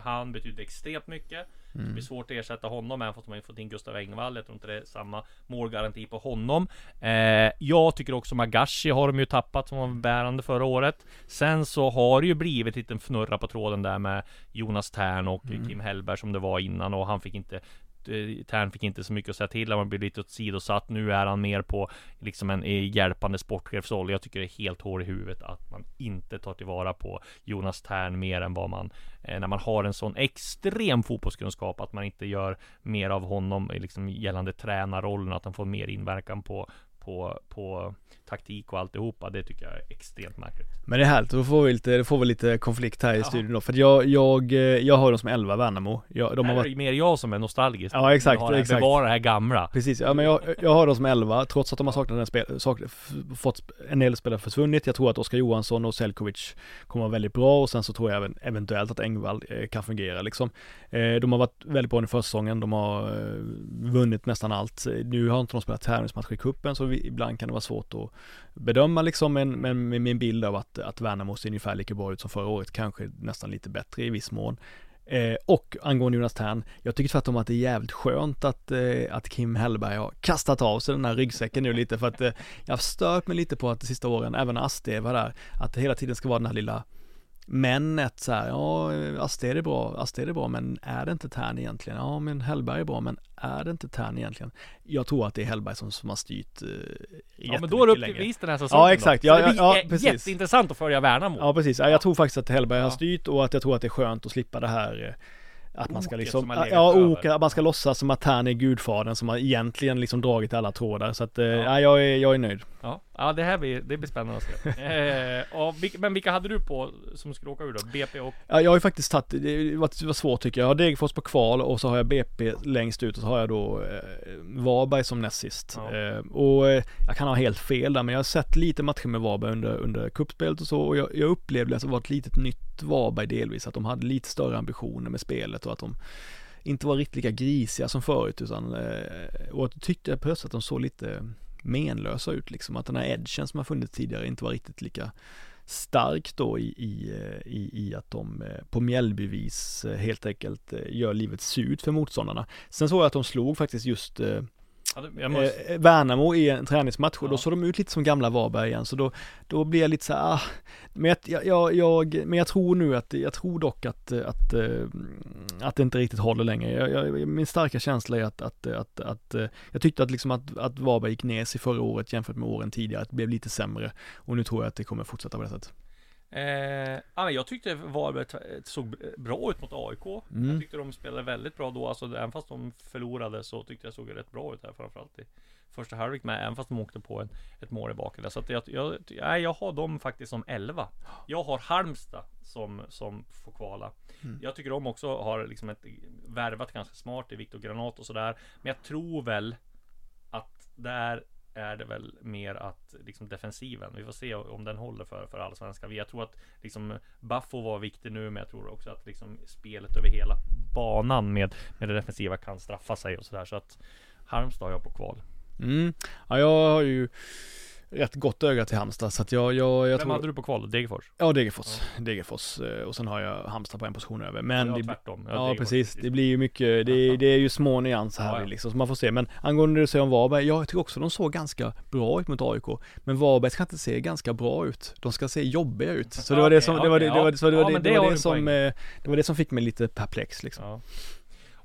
Han betyder extremt mycket Mm. Det blir svårt att ersätta honom även fast man fått in Gustav Engvall Jag tror inte det är samma målgaranti på honom eh, Jag tycker också Magashi har de ju tappat som var bärande förra året Sen så har det ju blivit lite en fnurra på tråden där med Jonas Tern och Mm. Kim Hellberg som det var innan och han fick inte eh, Eh, Tern fick inte så mycket att säga till, han blev lite åsidosatt Nu är han mer på liksom en eh, hjälpande sportchefsroll. Jag tycker det är helt hår i huvudet att man inte tar tillvara på Jonas Tern mer än vad man eh, När man har en sån extrem fotbollskunskap Att man inte gör mer av honom liksom gällande tränarrollen. Att han får mer inverkan på på, på taktik och alltihopa Det tycker jag är extremt märkligt men det är härligt, då får vi lite, då får vi lite konflikt här i studion då. För jag, jag, eh, jag har dem som 11 Värnamo. Jag, de har är varit det mer jag som är nostalgisk Ja, exakt, har exakt. Bevara det här gamla Precis, ja men jag, jag har dem som 11 trots att de har saknat en spel, sak, f- fått en del spelare försvunnit. Jag tror att Oskar Johansson och Selkovic kommer vara väldigt bra och sen så tror jag även eventuellt att Engvall eh, kan fungera liksom. Eh, de har varit väldigt bra under försäsongen, de har vunnit nästan allt. Nu har inte de spelat tävlingsmatcher i cupen så vi, ibland kan det vara svårt att bedöma liksom en, en, med min bild av att, att Värnamo ser ungefär lika bra ut som förra året, kanske nästan lite bättre i viss mån. Eh, och angående Jonas Tern, jag tycker tvärtom att det är jävligt skönt att, eh, att Kim Hellberg har kastat av sig den här ryggsäcken nu lite för att eh, jag har stört mig lite på att de sista åren, även när Asted var där, att det hela tiden ska vara den här lilla männet så här, ja Asted är bra, Asted är bra men är det inte Tern egentligen? Ja men Hellberg är bra men är det inte Tern egentligen? Jag tror att det är Hellberg som, som har styrt eh, Ja men då är det upp till den här säsongen Ja, exakt. Ja, ja, ja, precis. jätteintressant att följa Värnamo Ja precis, ja, jag tror faktiskt att Hellberg har Ja. styrt och att jag tror att det är skönt att slippa det här eh, att man ska liksom, ja oka, man ska låtsas som att Tern är gudfadern som har egentligen liksom dragit alla trådar så att, ja. ja jag är, jag är nöjd. Ja, ja det här blir, det blir spännande att se. eh, vilka, men vilka hade du på som skulle åka ur då? BP och... Ja, jag har ju faktiskt tagit, det var, var svårt tycker jag. Jag har Degerfors på kval och så har jag BP längst ut och så har jag då eh, Varberg som näst sist. Ja. Eh, och eh, jag kan ha helt fel där men jag har sett lite matcher med Varberg under, under kuppspelet och så och jag, jag upplevde att det var ett litet nytt Varberg delvis. Att de hade lite större ambitioner med spelet och att de inte var riktigt lika grisiga som förut utan eh, och att tyckte jag plötsligt att de såg lite menlösa ut liksom. Att den här edgen som har funnits tidigare inte var riktigt lika stark då i, i, eh, i, i att de eh, på Mjällbyvis helt enkelt gör livet surt för motståndarna. Sen såg jag att de slog faktiskt just måste, eh, Värnamo i en träningsmatch och Ja. då såg de ut lite som gamla Varberg igen så då, då blir jag lite så här, ah, men jag, jag, jag, men jag tror nu att, jag tror dock att, att, eh, att det inte riktigt håller längre. Jag, jag, min starka känsla är att, att, att, att eh, jag tyckte att liksom att, att Varberg gick ner sig förra året jämfört med åren tidigare, att det blev lite sämre och nu tror jag att det kommer fortsätta på det sättet. Eh, jag tyckte Varberg såg bra ut mot AIK. Mm. Jag tyckte de spelade väldigt bra då, alltså även fast de förlorade så tyckte jag såg rätt bra ut här framförallt i första halvlek med, även fast de åkte på en, ett mål i baken. Så att jag, jag, nej, jag har dem faktiskt som 11. Jag har Halmstad som, som får kvala. Mm. Jag tycker de också har liksom ett, värvat ganska smart i Viktor Granat och sådär. Men jag tror väl att där är är det väl mer att liksom defensiven. Vi får se om den håller för, för allsvenskan. Jag tror att liksom Baffo var viktig nu, men jag tror också att liksom spelet över hela banan med, med det defensiva kan straffa sig och sådär. Så att Halmstad har jag på kval. Mm. Ja, jag har ju rätt gott öga till Halmstad så att jag, jag, jag Vem tror hade du på kval? Degerfors? Ja, Degerfors. Degerfors. eh, Och sen har jag Halmstad på en position över. Men Ja, det, tvärtom. Ja, Ja, precis. Det blir ju mycket, det, det är ju små nyanser här Ja, ja. liksom, så man får se. Men angående det du säger om Varberg, jag tycker också de såg ganska bra ut mot AIK. Men Varberg ska inte se ganska bra ut. De ska se jobbiga ut. Så det var det som, det var det, ja. Ja, som, eh, det var det som fick mig lite perplex liksom.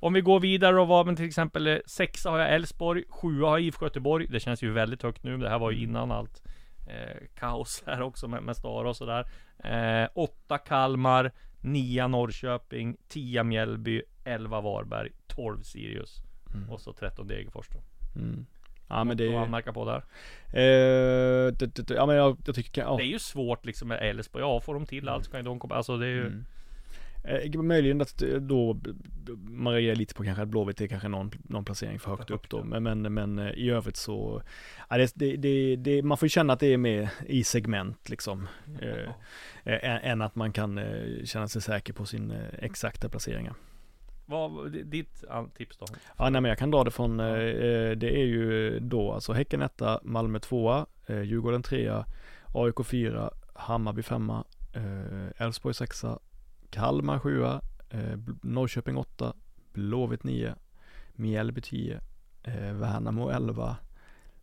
Om vi går vidare och vad men till exempel eh, sexa har jag Elfsborg, sjua har jag IFK Göteborg. Det känns ju väldigt högt nu. Det här var ju innan allt eh, kaos *laughs* här också med, med Stara och sådär. Eh, åtta Kalmar, nia Norrköping, tia Mjällby, elva Varberg, 12 Sirius och så 13 Degerfors då. Mm. Ja men det, att anmärka på där. eh, det, det, det, ja men jag, jag tycker, ja. Det är ju svårt liksom med Elfsborg. Ja, får de till allt så kan ju de komma. Alltså det är ju. Mm. Eh, möjligen att eh, då man reagerar lite på kanske att Blåvitt är kanske någon, någon placering för högt upp då. Men, men, men eh, i övrigt så, ja, det, det, det, man får ju känna att det är med i segment liksom. Eh, eh, än, att man kan eh, känna sig säker på sin eh, exakta placeringar. Vad, ditt ah, tips då? Ja, nej, men jag kan dra det från, eh, eh, det är ju då alltså Häcken etta, Malmö tvåa, eh, Djurgården trea, AIK fyra, Hammarby femma, eh, Elfsborg sexa, Kalmar 7, eh, Norrköping 8, Blåvitt 9, Mjällby 10, eh, Värnamo 11,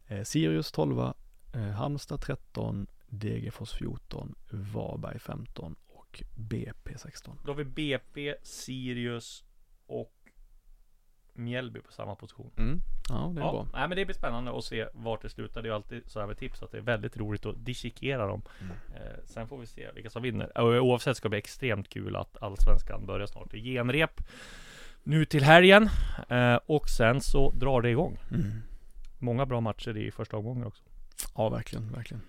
eh, Sirius 12, eh, Halmstad 13, Degerfors 14, Varberg 15 och BP 16. Då har vi BP, Sirius och Mjällby på samma position. Mm. Ja, det är Ja, bra. nej, men det blir spännande att se vart det slutar. Det är ju alltid så här med tips att det är väldigt roligt att dissekera dem. Mm. Eh, sen får vi se vilka som vinner. Och oavsett ska det bli extremt kul att Allsvenskan börjar snart. Det är genrep nu till helgen eh, och sen så drar det igång. Mm. Många bra matcher i första omgången också. Ja, verkligen, verkligen.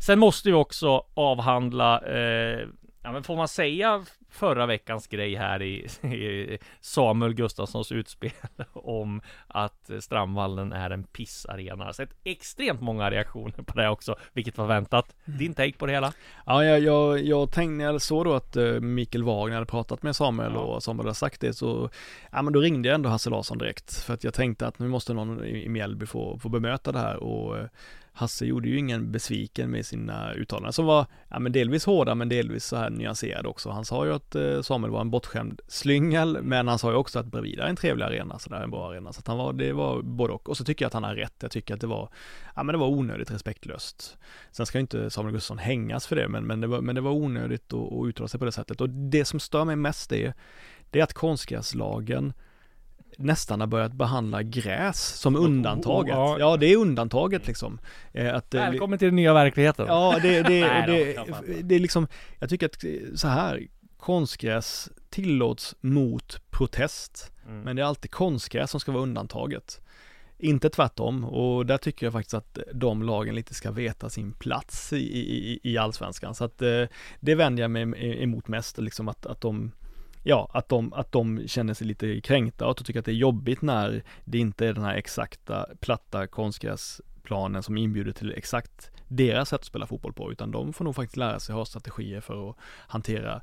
Sen måste vi också avhandla eh, Ja men får man säga förra veckans grej här i, *laughs* i Samuel Gustafssons utspel *laughs* om att Strandvallen är en pissarena. Så ett extremt många reaktioner på det också, vilket var väntat. Din take på det hela? Ja, jag, jag, jag tänkte jag såg då att eh, Mikael Wagner hade pratat med Samuel Ja. och Samuel hade sagt det så, ja men då ringde jag ändå Hasse Larsson direkt för att jag tänkte att nu måste någon i i Mjällby få, få bemöta det här och eh, Hasse gjorde ju ingen besviken med sina uttalanden som var, ja men delvis hårda men delvis så här nyanserade också. Han sa ju att eh, Samuel var en bortskämd slyngel men han sa ju också att Bravida är en trevlig arena, så där en bra arena. Så att han var, det var både och. Och så tycker jag att han har rätt. Jag tycker att det var, ja men det var onödigt respektlöst. Sen ska ju inte Samuel Gustafsson hängas för det, men, men, det, var, men det var onödigt att, att uttala sig på det sättet. Och det som stör mig mest är, det är att konstgräslagen nästan har börjat behandla gräs som undantaget. ja. Ja, det är undantaget liksom. Eh, Att, eh, Välkommen till den nya verkligheten. Ja, det, det, *laughs* Nej det, knappast. det är liksom, jag tycker att så här, konstgräs tillåts mot protest, Mm. men det är alltid konstgräs som ska vara undantaget. Inte tvärtom, och där tycker jag faktiskt att de lagen lite ska veta sin plats i, i, i allsvenskan. Så att eh, det vänder jag mig em- emot mest, liksom att, att de Ja, att de, att de känner sig lite kränkta och att de tycker att det är jobbigt när det inte är den här exakta platta konstgräsplanen som inbjuder till exakt deras sätt att spela fotboll på, utan de får nog faktiskt lära sig ha strategier för att hantera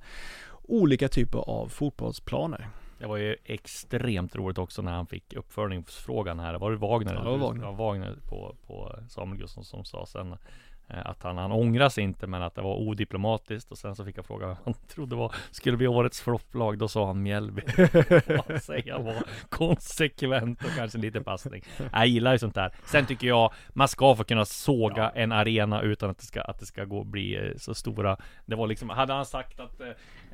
olika typer av fotbollsplaner. Det var ju extremt roligt också när han fick uppföljningsfrågan här. Var det Wagner? Ja, det var? Wagner. Ja, Wagner på, på Samuel Gustafsson som sa sen att han, han ångrar sig inte men att det var odiplomatiskt och sen så fick jag fråga vad han trodde var skulle bli årets flopplag. Då sa han Mjällby. *laughs* *laughs* Vad jag var konsekvent och kanske lite passning. Jag gillar ju sånt där. Sen tycker jag man ska få kunna såga en arena utan att det ska, att det ska gå bli eh, så stora. Det var liksom, hade han sagt att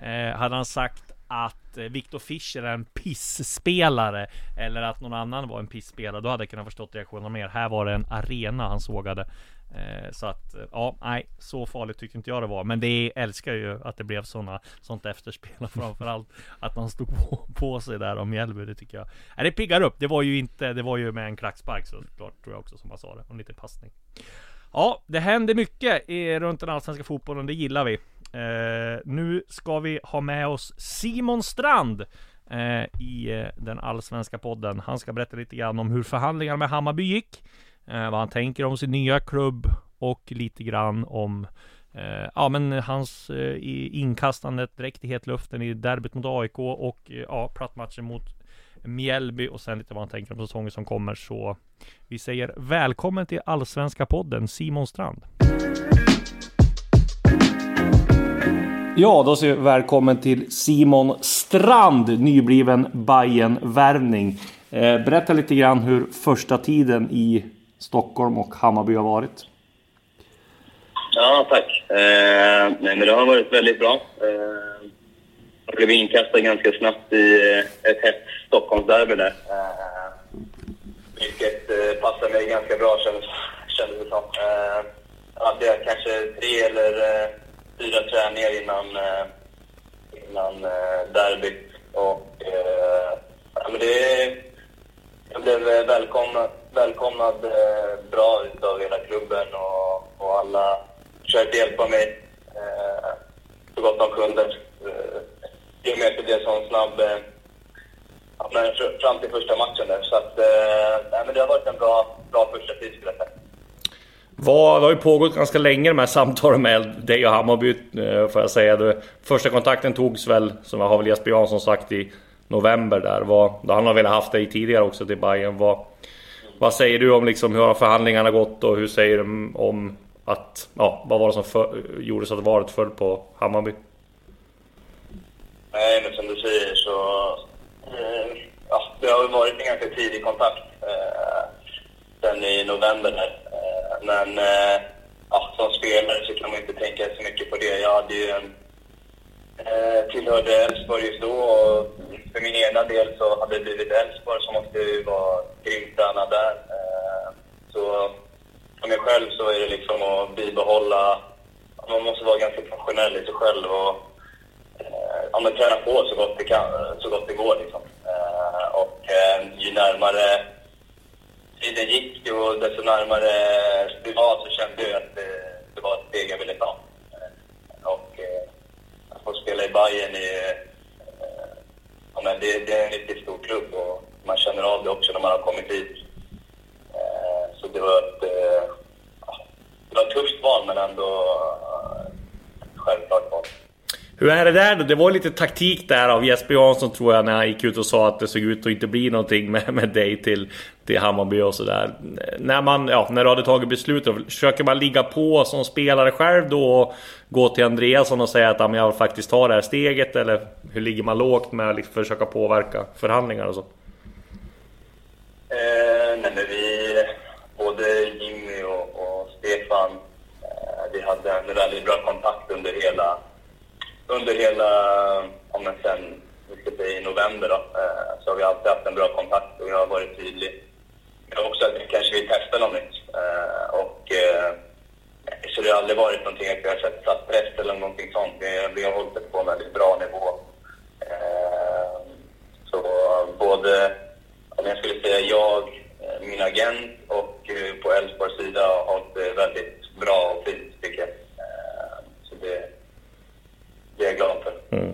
eh, hade han sagt att eh, Viktor Fischer är en pissspelare eller att någon annan var en pissspelare, då hade jag kunnat förstått reaktionen mer. Här var det en arena han sågade. Eh, så att, eh, ja, nej, så farligt tyckte inte jag det var. Men det älskar ju att det blev såna, sånt efterspel och *laughs* framförallt att man stod på, på sig där om Mjällby. Det tycker jag. Nej, det piggar upp. Det var ju inte, det var ju med en klackspark såklart, tror jag också som man sa det. Och en liten passning. Ja, det händer mycket i, runt den allsvenska fotbollen. Det gillar vi. Eh, nu ska vi ha med oss Simon Strand eh, i eh, den allsvenska podden. Han ska berätta lite grann om hur förhandlingarna med Hammarby gick, Eh, vad han tänker om sin nya klubb och lite grann om eh, ja, men hans eh, inkastandet direkt i hetluften i derbyt mot AIK och eh, ja, plattmatchen mot Mjällby och sen lite vad han tänker om säsongen som kommer. Så vi säger välkommen till Allsvenska podden Simon Strand. Ja, då säger vi välkommen till Simon Strand, nybliven bayern värvning eh, Berätta lite grann hur första tiden i Stockholm och Hammarby har varit. Ja, tack. Eh, nej, men det har varit väldigt bra. Eh, jag blev inkastad ganska snabbt i eh, ett hett Stockholmsderby där. Eh, vilket eh, passade mig ganska bra kändes, kändes det som. Eh, jag hade kanske tre eller eh, fyra träningar innan, eh, innan eh, derbyt. Och, eh, ja, men det, jag blev eh, välkomnad, välkomnad eh, bra utav hela klubben och, och alla försökte hjälpa mig eh, så gott de kunde. Eh, I och med att det blev så snabb eh, fram till första matchen där. Så att, eh, nej, men det har varit en bra, bra första tid skulle jag säga. Vad, det har ju pågått ganska länge de här samtalen med dig och Hammarby eh, får jag säga. Det, första kontakten togs väl, som jag har väl Jesper Jansson sagt, i november där. Vad, då han har velat haft dig tidigare också till Bayern. Vad, vad säger du om liksom, hur har förhandlingarna gått och hur säger du om att, ja, vad var det som för, gjorde så att valet föll på Hammarby? Nej, men som du säger så... Eh, ja, det har varit en ganska tidig kontakt eh, sen i november där. Eh, men eh, ja, som spelare så kan man inte tänka så mycket på det. Jag hade ju en... Eh, tillhörde Elfsborg just då och för min ena del så hade det blivit Elfsborg som måste ju vara grymt tränad där. Eh, så för mig själv så är det liksom att bibehålla... Man måste vara ganska professionell i sig själv och eh, ja, men träna på så gott det, kan, så gott det går. Liksom. Eh, och eh, ju närmare tiden gick och desto närmare det var så kände jag att det, det var ett steg jag ville ta. Eh, och eh, att få spela i Bayern i... eh, ja, men det, det är en riktigt stor klubb och man känner av det också när man har kommit dit. Eh, så det var ett, eh, det var ett tufft val men ändå eh, självklart val. Hur är det där då? Det var lite taktik där av Jesper Jansson tror jag när han gick ut och sa att det såg ut att inte bli någonting med, med dig till, till Hammarby och sådär. När man, ja, när du hade tagit beslutet, försöker man ligga på som spelare själv då och gå till Andreasson och säga att ja, men jag vill faktiskt ta det här steget? Eller hur ligger man lågt med att liksom försöka påverka förhandlingar och så? Eh, nej, men vi, både Jimmy och, och Stefan, eh, vi hade en väldigt bra kontakt under hela, under hela, om men sen, vi ska säga i november då, eh, så har vi alltid haft en bra kontakt och jag har varit tydlig. Jag har också att vi kanske vill testa något nytt. Eh, och, eh, så det har aldrig varit någonting att vi har sett satt press eller någonting sånt. Vi, vi har hållit det på en väldigt bra nivå. Eh, så både, om jag skulle säga jag, eh, min agent och eh, på Elfsborgs sida har hållit det väldigt bra och fint tycker jag. Eh, Så det, det är jag glad för. Mm.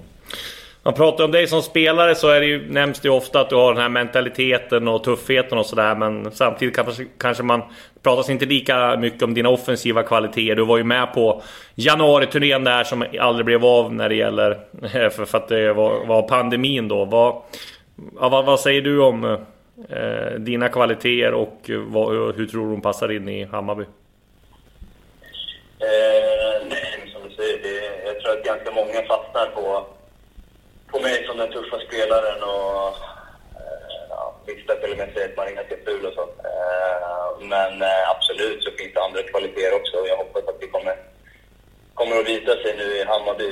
Man pratar om dig som spelare så är det ju, nämns det ju ofta att du har den här mentaliteten och tuffheten och sådär. Men samtidigt kanske, kanske man pratas inte lika mycket om dina offensiva kvaliteter. Du var ju med på januari-turnén där som aldrig blev av när det gäller... För, för att det var, var pandemin då. Vad, vad, vad säger du om eh, dina kvaliteter och vad, hur tror du de passar in i Hammarby? som den tuffa spelaren och eh, vissa till och med säger att man är ganska ful och så. Eh, men eh, absolut så finns det andra kvaliteter också och jag hoppas att det kommer, kommer att visa sig nu i Hammarby.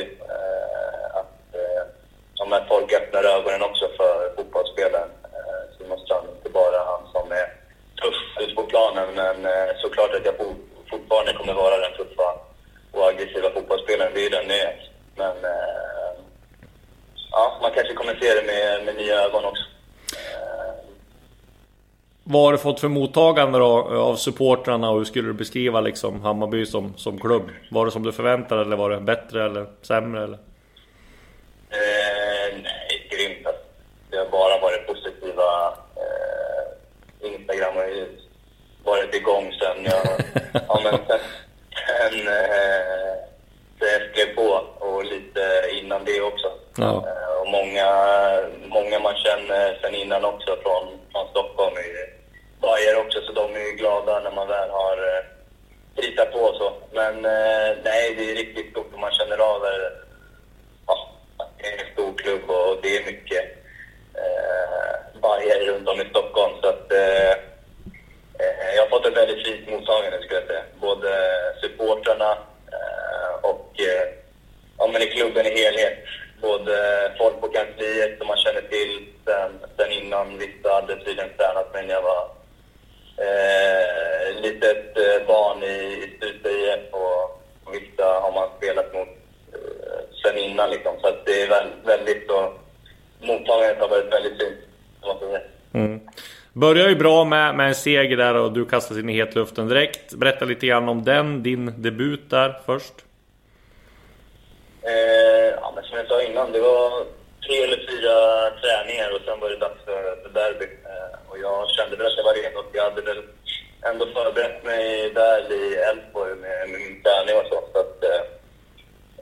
Fått för mottagande då eh, av supportrarna och hur skulle du beskriva liksom Hammarby som, som klubb? Var det som du förväntade eller var det bättre eller sämre eller? Eh, nej, grymt. Alltså. Det har bara varit positiva. Eh, Instagram har ju varit igång sen jag... ja, men sen, sen, eh, sen jag skrev på och lite innan det också. Ja. Eh, och många, många man känner sen innan också från, från Stockholm är ju Bajer också, så de är ju glada när man väl har eh, kritat på och så. Men eh, nej, det är riktigt stort och man känner av eh, ja, att det är en stor klubb och det är mycket eh, Bajer runt om i Stockholm. Så att, eh, eh, jag har fått ett väldigt fint mottagande skulle jag säga. Både supportrarna eh, och eh, ja, men i klubben i helhet. Både folk på kansliet som man känner till sen, sen innan. Vissa hade tydligen tränat med när jag var eh, litet eh, barn i, i Stuta IF och, och vissa har man spelat mot eh, sen innan liksom. Så att det är väl, väldigt och mottagandet har varit väldigt fint. måste jag säga. Mm. Börjar ju bra med, med en seger där och du kastas in i hetluften direkt. Berätta lite grann om den, din debut där först. Eh, ja, men som jag sa innan, det var tre eller fyra träningar och sen var det dags för, för derby. Eh, och jag kände väl att jag var redo. Jag hade väl ändå förberett mig väl i Elfsborg med, med min träning och så. så att, eh,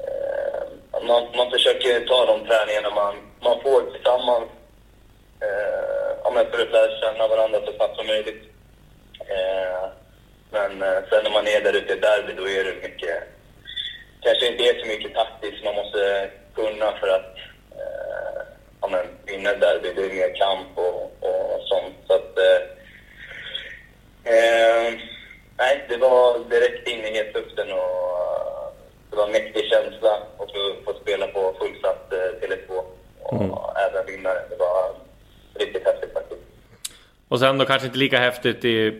eh man, man försöker ta de träningarna man, man får tillsammans eh, ja, men för att lära känna varandra så snabbt som möjligt. Eh, men eh, sen när man är där ute i derby, då är det mycket kanske inte är så mycket taktiskt man måste kunna för att eh, ja, men, vinna ett derby. Det är mer kamp och, och sånt. Så att, eh, eh, nej, det var direkt in i hetluften och eh, det var en mäktig känsla att få, spela på fullsatt eh, Tele2 och Mm. även vinna det. Det var riktigt häftigt faktiskt. Och sen då kanske inte lika häftigt i,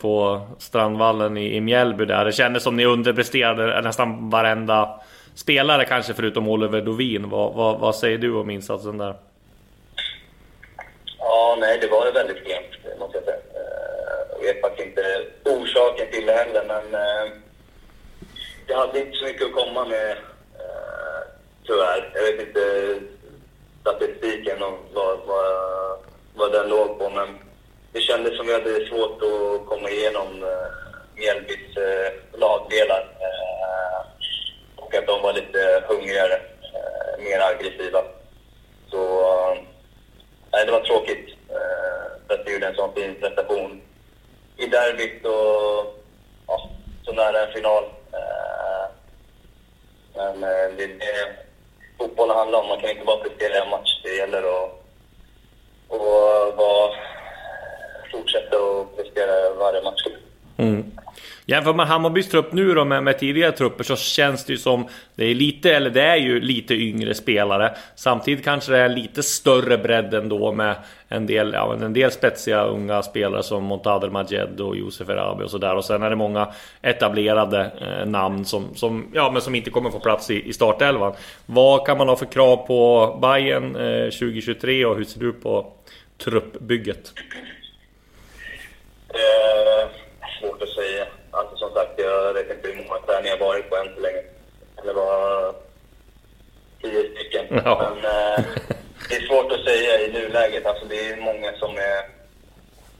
på Strandvallen i, i Mjällby där. Det kändes som ni underpresterade nästan varenda spelare kanske förutom Oliver Dovin. Vad, vad, vad säger du om insatsen där? Ja, nej, det var väldigt klent, måste jag säga. Jag vet faktiskt inte orsaken till det heller, men eh, jag hade inte så mycket att komma med, eh, tyvärr. Jag vet inte statistiken och vad, vad, vad den låg på, men det kändes som jag hade svårt att komma igenom eh, Mjällbys eh, lagdelar. Eh, och att de var lite hungrigare, eh, mer aggressiva. Så eh, nej, det var tråkigt. För att vi gjorde en sån fin prestation i derbyt och ja, så nära en final. Eh, men eh, det är det fotboll handlar om. Man kan inte bara prestera i en match. Det gäller att, och vara, fortsätta att prestera varje match. Mm. Jämför man Hammarbys trupp nu då med, med tidigare trupper så känns det ju som det är lite, eller det är ju lite yngre spelare. Samtidigt kanske det är lite större bredd ändå med en del, ja, en del spetsiga unga spelare som Montader Majed och Josef Erabi och sådär. Och sen är det många etablerade eh, namn som, som, ja, men som inte kommer få plats i, i startelvan. Vad kan man ha för krav på Bayern eh, 2023 och hur ser du på truppbygget? Eh, svårt att säga. Alltså som sagt, jag vet inte hur många träningar jag varit på än så länge. Det var tio stycken. Ja. Men eh, det är svårt att säga i nuläget. Alltså det är många som är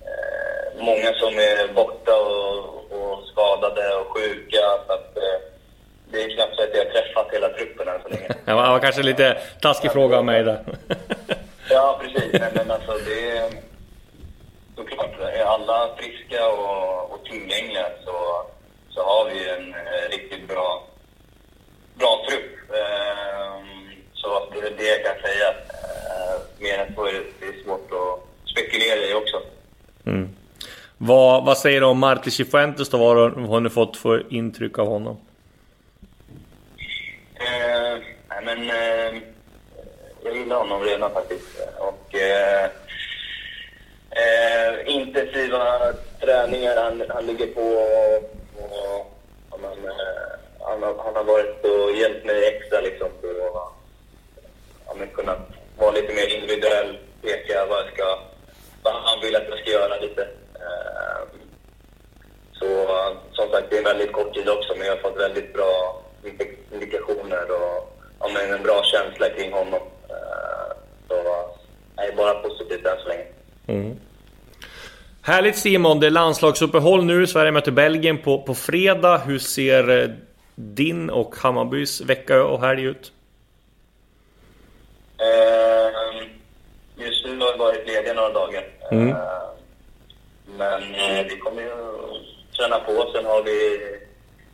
eh, många som är borta och, och skadade och sjuka. Så att, eh, det är knappt så att jag har träffat hela truppen än så länge. *laughs* Det var kanske lite taskig fråga av mig där. Ja, precis. Nej, men alltså det är såklart. Är alla friska och, och tillgängliga så, så har vi en eh, riktigt bra, bra trupp. Ehm, så det är det jag kan säga. Ehm, mer än så är det, svårt att spekulera i också. Mm. Vad, vad säger du om Marti Cifuentes då? Vad har, ni fått för intryck av honom? Eh, men eh, jag gillar honom redan faktiskt. Och eh, eh, intensiva träningar han, han ligger på. Och, och, och man, eh, han, har, han har varit och hjälpt mig extra liksom på ja, men kunnat vara lite mer individuell, peka vad, jag ska, vad han vill att jag ska göra lite. Eh, så som sagt, det är en väldigt kort tid också, men jag har fått väldigt bra indikationer och ja, men en bra känsla kring honom. Eh, så jag är bara positivt än så länge. Mm. Härligt Simon, det är landslagsuppehåll nu. Sverige möter Belgien på, på fredag. Hur ser eh, din och Hammarbys vecka och helg ut? Eh, just nu har vi varit lediga några dagar. Mm. Eh, men eh, vi kommer ju träna på. Sen har vi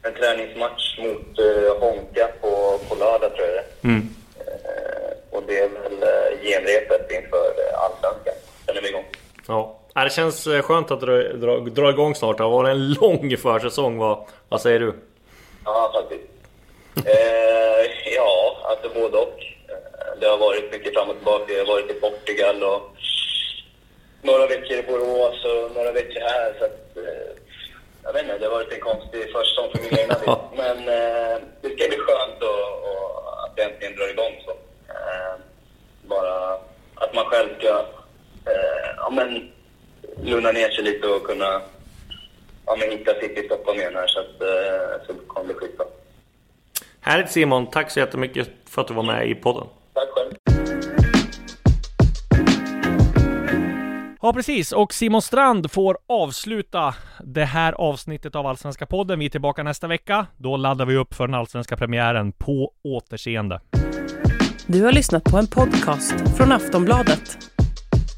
en träningsmatch mot eh, Honka på, på lördag, tror jag det Mm. eh, Och det är väl genrepet inför Allsvenskan. Sen är vi igång. Ja. Ja, Det känns eh, skönt att dra, dra, dra igång snart. Det har varit en lång försäsong. Vad, vad säger du? Ja, faktiskt. Eh, ja, alltså både och. Eh, Det har varit mycket fram och tillbaka. Jag har varit i Portugal och några veckor i Borås och några veckor här. Så att, eh, jag vet inte, det har varit en konstig försäsong för min egna del. Men eh, det ska bli skönt och, och att det äntligen drar igång så. Eh, bara att man själv ska ja, men, lugna ner sig lite och kunna ja, men, hitta sitt i Stockholm igen här. Så, att, eh, så kommer det bli skitbra. Härligt Simon, tack så jättemycket för att du var med i podden. Tack själv. Ja precis, och Simon Strand får avsluta det här avsnittet av Allsvenska podden. Vi är tillbaka nästa vecka. Då laddar vi upp för den allsvenska premiären. På återseende. Du har lyssnat på en podcast från Aftonbladet.